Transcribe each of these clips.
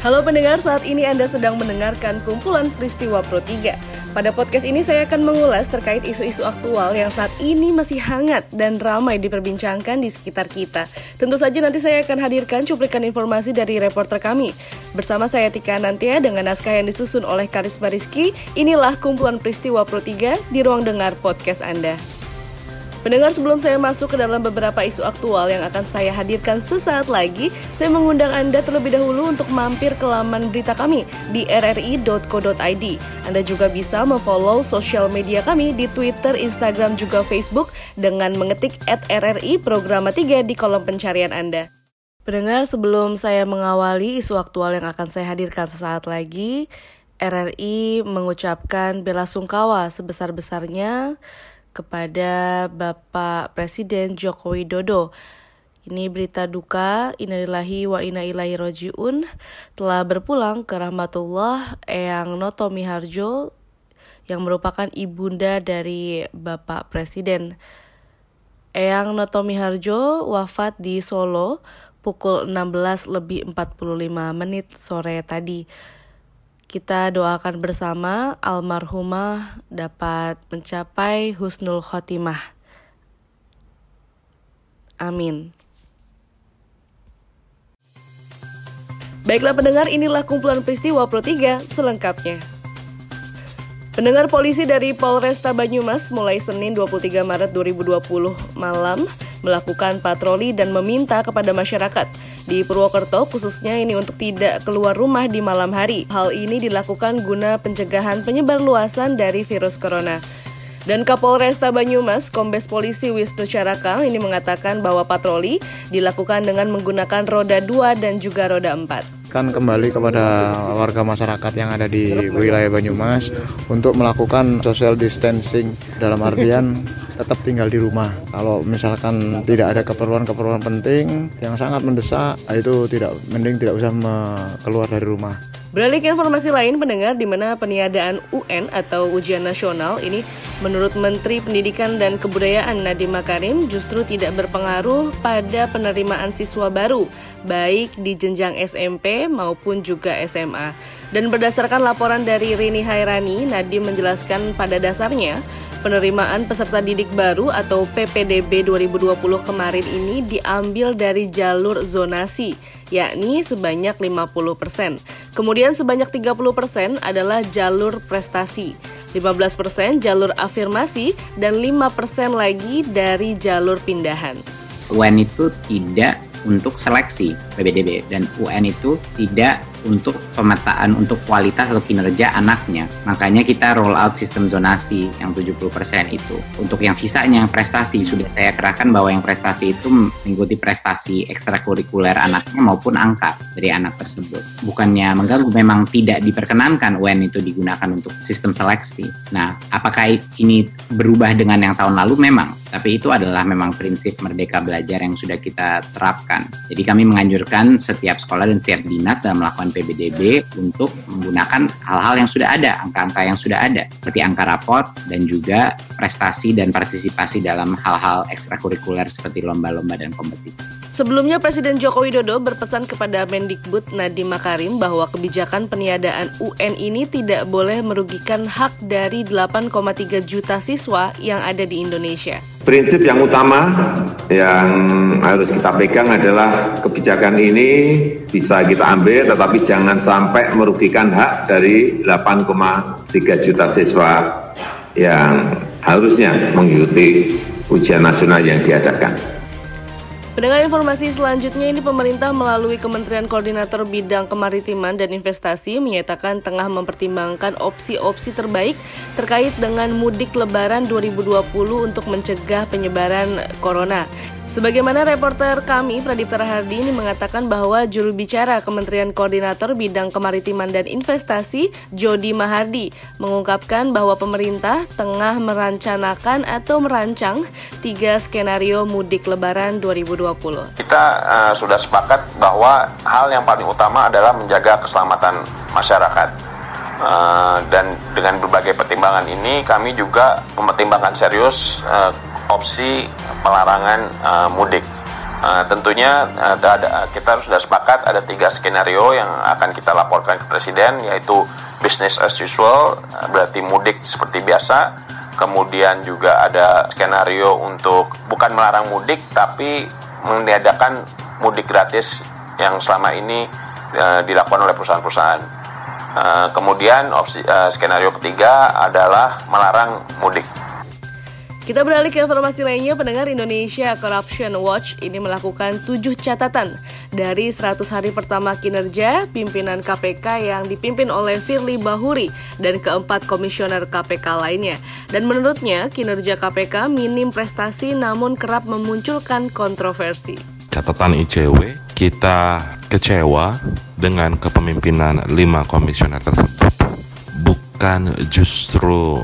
Halo pendengar, saat ini Anda sedang mendengarkan kumpulan peristiwa Pro 3. Pada podcast ini saya akan mengulas terkait isu-isu aktual yang saat ini masih hangat dan ramai diperbincangkan di sekitar kita. Tentu saja nanti saya akan hadirkan cuplikan informasi dari reporter kami. Bersama saya Tika Nantia dengan naskah yang disusun oleh Karisma Rizky, inilah kumpulan peristiwa Pro 3 di ruang dengar podcast Anda. Pendengar sebelum saya masuk ke dalam beberapa isu aktual yang akan saya hadirkan sesaat lagi, saya mengundang Anda terlebih dahulu untuk mampir ke laman berita kami di rri.co.id. Anda juga bisa memfollow sosial media kami di Twitter, Instagram, juga Facebook dengan mengetik at RRI Programa 3 di kolom pencarian Anda. Pendengar, sebelum saya mengawali isu aktual yang akan saya hadirkan sesaat lagi, RRI mengucapkan bela sungkawa sebesar-besarnya kepada Bapak Presiden Joko Widodo. Ini berita duka, innalillahi wa inna ilaihi rojiun, telah berpulang ke rahmatullah Eyang Noto Miharjo yang merupakan ibunda dari Bapak Presiden. Eyang Noto Miharjo wafat di Solo pukul 16 lebih 45 menit sore tadi. Kita doakan bersama almarhumah dapat mencapai husnul khotimah. Amin. Baiklah pendengar, inilah kumpulan peristiwa Pro 3 selengkapnya. Pendengar polisi dari Polresta Banyumas mulai Senin 23 Maret 2020 malam melakukan patroli dan meminta kepada masyarakat di Purwokerto khususnya ini untuk tidak keluar rumah di malam hari. Hal ini dilakukan guna pencegahan penyebar luasan dari virus corona. Dan Kapolresta Banyumas, Kombes Polisi Wisnu Caraka ini mengatakan bahwa patroli dilakukan dengan menggunakan roda 2 dan juga roda 4 kan kembali kepada warga masyarakat yang ada di wilayah Banyumas untuk melakukan social distancing dalam artian tetap tinggal di rumah. Kalau misalkan tidak ada keperluan-keperluan penting yang sangat mendesak, itu tidak mending tidak usah keluar dari rumah. Beralih ke informasi lain, pendengar di mana peniadaan UN atau ujian nasional ini menurut Menteri Pendidikan dan Kebudayaan Nadiem Makarim justru tidak berpengaruh pada penerimaan siswa baru, baik di jenjang SMP maupun juga SMA. Dan berdasarkan laporan dari Rini Hairani, Nadiem menjelaskan pada dasarnya Penerimaan peserta didik baru atau PPDB 2020 kemarin ini diambil dari jalur zonasi, yakni sebanyak 50%. Kemudian sebanyak 30% adalah jalur prestasi. 15% jalur afirmasi dan 5% lagi dari jalur pindahan. UN itu tidak untuk seleksi PPDB dan UN itu tidak untuk pemetaan untuk kualitas atau kinerja anaknya. Makanya kita roll out sistem zonasi yang 70% itu. Untuk yang sisanya yang prestasi sudah saya kerahkan bahwa yang prestasi itu mengikuti prestasi ekstrakurikuler anaknya maupun angka dari anak tersebut. Bukannya mengganggu memang tidak diperkenankan UN itu digunakan untuk sistem seleksi. Nah, apakah ini berubah dengan yang tahun lalu? Memang, tapi itu adalah memang prinsip merdeka belajar yang sudah kita terapkan. Jadi kami menganjurkan setiap sekolah dan setiap dinas dalam melakukan PBDB untuk menggunakan hal-hal yang sudah ada, angka-angka yang sudah ada, seperti angka rapot dan juga prestasi dan partisipasi dalam hal-hal ekstrakurikuler seperti lomba-lomba dan kompetisi. Sebelumnya Presiden Joko Widodo berpesan kepada Mendikbud Nadiem Makarim bahwa kebijakan peniadaan UN ini tidak boleh merugikan hak dari 8,3 juta siswa yang ada di Indonesia. Prinsip yang utama yang harus kita pegang adalah kebijakan ini bisa kita ambil tetapi jangan sampai merugikan hak dari 8,3 juta siswa yang harusnya mengikuti ujian nasional yang diadakan. Pendengar informasi selanjutnya ini pemerintah melalui Kementerian Koordinator Bidang Kemaritiman dan Investasi menyatakan tengah mempertimbangkan opsi-opsi terbaik terkait dengan mudik lebaran 2020 untuk mencegah penyebaran corona. Sebagaimana reporter kami Pradipta Rahardi ini mengatakan bahwa juru bicara Kementerian Koordinator Bidang Kemaritiman dan Investasi Jody Mahardi mengungkapkan bahwa pemerintah tengah merancanakan atau merancang tiga skenario mudik lebaran 2020. Kita uh, sudah sepakat bahwa hal yang paling utama adalah menjaga keselamatan masyarakat Uh, dan dengan berbagai pertimbangan ini kami juga mempertimbangkan serius uh, opsi pelarangan uh, mudik. Uh, tentunya uh, kita sudah sepakat ada tiga skenario yang akan kita laporkan ke Presiden yaitu business as usual berarti mudik seperti biasa kemudian juga ada skenario untuk bukan melarang mudik tapi meniadakan mudik gratis yang selama ini uh, dilakukan oleh perusahaan-perusahaan. Uh, kemudian opsi uh, skenario ketiga adalah melarang mudik. Kita beralih ke informasi lainnya, pendengar Indonesia Corruption Watch ini melakukan tujuh catatan dari 100 hari pertama kinerja pimpinan KPK yang dipimpin oleh Firly Bahuri dan keempat komisioner KPK lainnya. Dan menurutnya, kinerja KPK minim prestasi namun kerap memunculkan kontroversi. Catatan ICW, kita kecewa dengan kepemimpinan lima komisioner tersebut. Bukan justru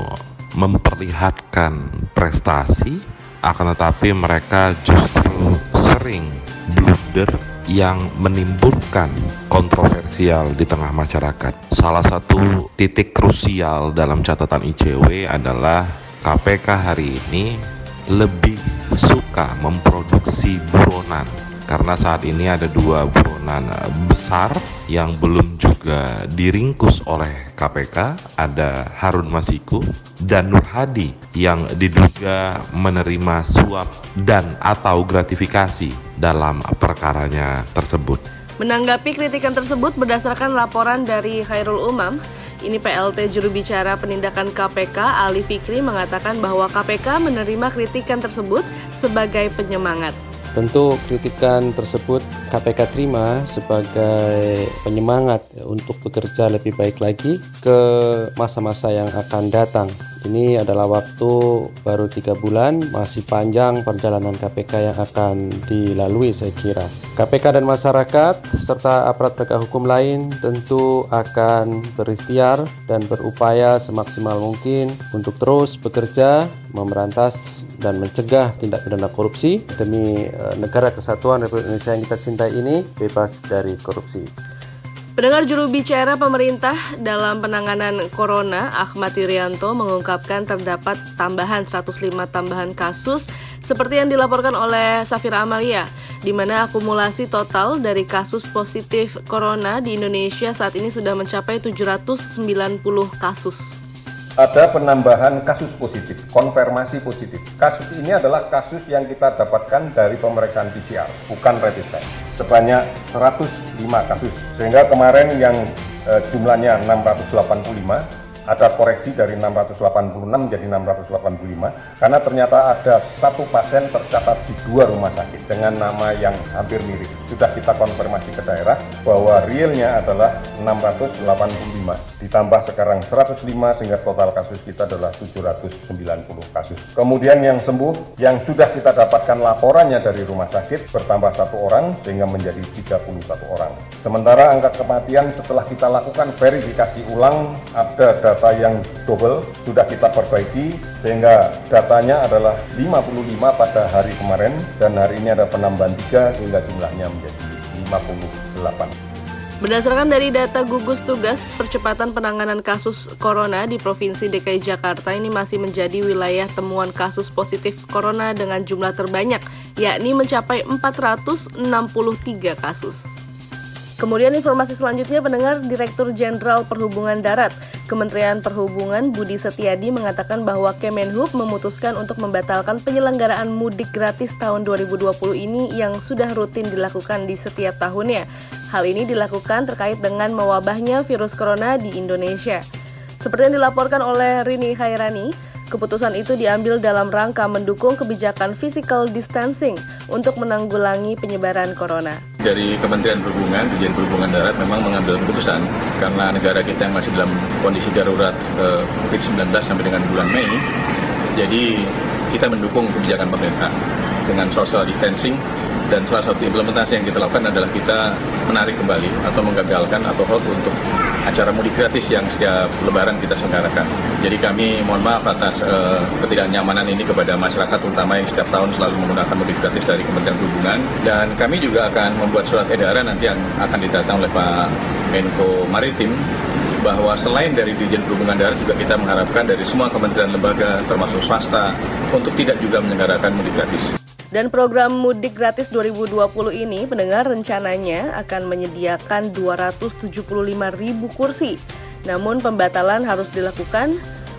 memperlihatkan prestasi, akan tetapi mereka justru sering blunder yang menimbulkan kontroversial di tengah masyarakat. Salah satu titik krusial dalam catatan ICW adalah KPK hari ini lebih suka memproduksi buronan karena saat ini ada dua buronan besar yang belum juga diringkus oleh KPK ada Harun Masiku dan Nur Hadi yang diduga menerima suap dan atau gratifikasi dalam perkaranya tersebut. Menanggapi kritikan tersebut berdasarkan laporan dari Khairul Umam, ini PLT juru bicara penindakan KPK Ali Fikri mengatakan bahwa KPK menerima kritikan tersebut sebagai penyemangat. Tentu kritikan tersebut KPK terima sebagai penyemangat untuk bekerja lebih baik lagi ke masa-masa yang akan datang. Ini adalah waktu baru tiga bulan, masih panjang perjalanan KPK yang akan dilalui saya kira. KPK dan masyarakat serta aparat penegak hukum lain tentu akan berikhtiar dan berupaya semaksimal mungkin untuk terus bekerja memberantas dan mencegah tindak pidana korupsi demi eh, negara kesatuan Republik Indonesia yang kita cintai ini bebas dari korupsi. Pendengar juru bicara pemerintah dalam penanganan corona, Ahmad Yuryanto mengungkapkan terdapat tambahan 105 tambahan kasus seperti yang dilaporkan oleh Safira Amalia, di mana akumulasi total dari kasus positif corona di Indonesia saat ini sudah mencapai 790 kasus ada penambahan kasus positif, konfirmasi positif. Kasus ini adalah kasus yang kita dapatkan dari pemeriksaan PCR, bukan rapid test. Sebanyak 105 kasus. Sehingga kemarin yang eh, jumlahnya 685 ada koreksi dari 686 menjadi 685 karena ternyata ada satu pasien tercatat di dua rumah sakit dengan nama yang hampir mirip. Sudah kita konfirmasi ke daerah bahwa realnya adalah 685 ditambah sekarang 105 sehingga total kasus kita adalah 790 kasus. Kemudian yang sembuh yang sudah kita dapatkan laporannya dari rumah sakit bertambah satu orang sehingga menjadi 31 orang. Sementara angka kematian setelah kita lakukan verifikasi ulang ada data yang double sudah kita perbaiki sehingga datanya adalah 55 pada hari kemarin dan hari ini ada penambahan 3 sehingga jumlahnya menjadi 58. Berdasarkan dari data gugus tugas percepatan penanganan kasus corona di Provinsi DKI Jakarta ini masih menjadi wilayah temuan kasus positif corona dengan jumlah terbanyak, yakni mencapai 463 kasus. Kemudian informasi selanjutnya pendengar Direktur Jenderal Perhubungan Darat Kementerian Perhubungan Budi Setiadi mengatakan bahwa Kemenhub memutuskan untuk membatalkan penyelenggaraan mudik gratis tahun 2020 ini yang sudah rutin dilakukan di setiap tahunnya. Hal ini dilakukan terkait dengan mewabahnya virus corona di Indonesia. Seperti yang dilaporkan oleh Rini Khairani, Keputusan itu diambil dalam rangka mendukung kebijakan physical distancing untuk menanggulangi penyebaran corona. Dari Kementerian Perhubungan, Dirjen Perhubungan Darat memang mengambil keputusan karena negara kita yang masih dalam kondisi darurat eh, COVID-19 sampai dengan bulan Mei, jadi kita mendukung kebijakan pemerintah dengan social distancing dan salah satu implementasi yang kita lakukan adalah kita menarik kembali atau menggagalkan atau hold untuk acara mudik gratis yang setiap lebaran kita selenggarakan. Jadi kami mohon maaf atas uh, ketidaknyamanan ini kepada masyarakat terutama yang setiap tahun selalu menggunakan mudik gratis dari Kementerian Perhubungan dan kami juga akan membuat surat edaran nanti yang akan didatang oleh Pak Menko Maritim bahwa selain dari Dirjen Perhubungan Darat juga kita mengharapkan dari semua kementerian lembaga termasuk swasta untuk tidak juga menyelenggarakan mudik gratis. Dan program Mudik Gratis 2020 ini pendengar rencananya akan menyediakan 275 ribu kursi. Namun pembatalan harus dilakukan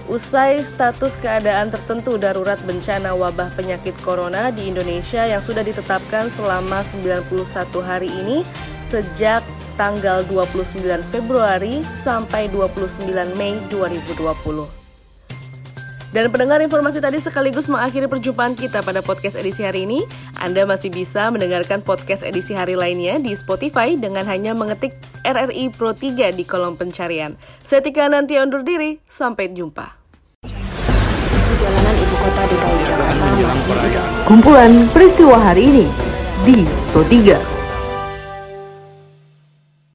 usai status keadaan tertentu darurat bencana wabah penyakit corona di Indonesia yang sudah ditetapkan selama 91 hari ini sejak tanggal 29 Februari sampai 29 Mei 2020. Dan pendengar informasi tadi sekaligus mengakhiri perjumpaan kita pada podcast edisi hari ini. Anda masih bisa mendengarkan podcast edisi hari lainnya di Spotify dengan hanya mengetik RRI Pro 3 di kolom pencarian. Saya Tika nanti undur diri, sampai jumpa. Jalanan Ibu Kota DKI Jakarta masih Kumpulan peristiwa hari ini di Pro 3.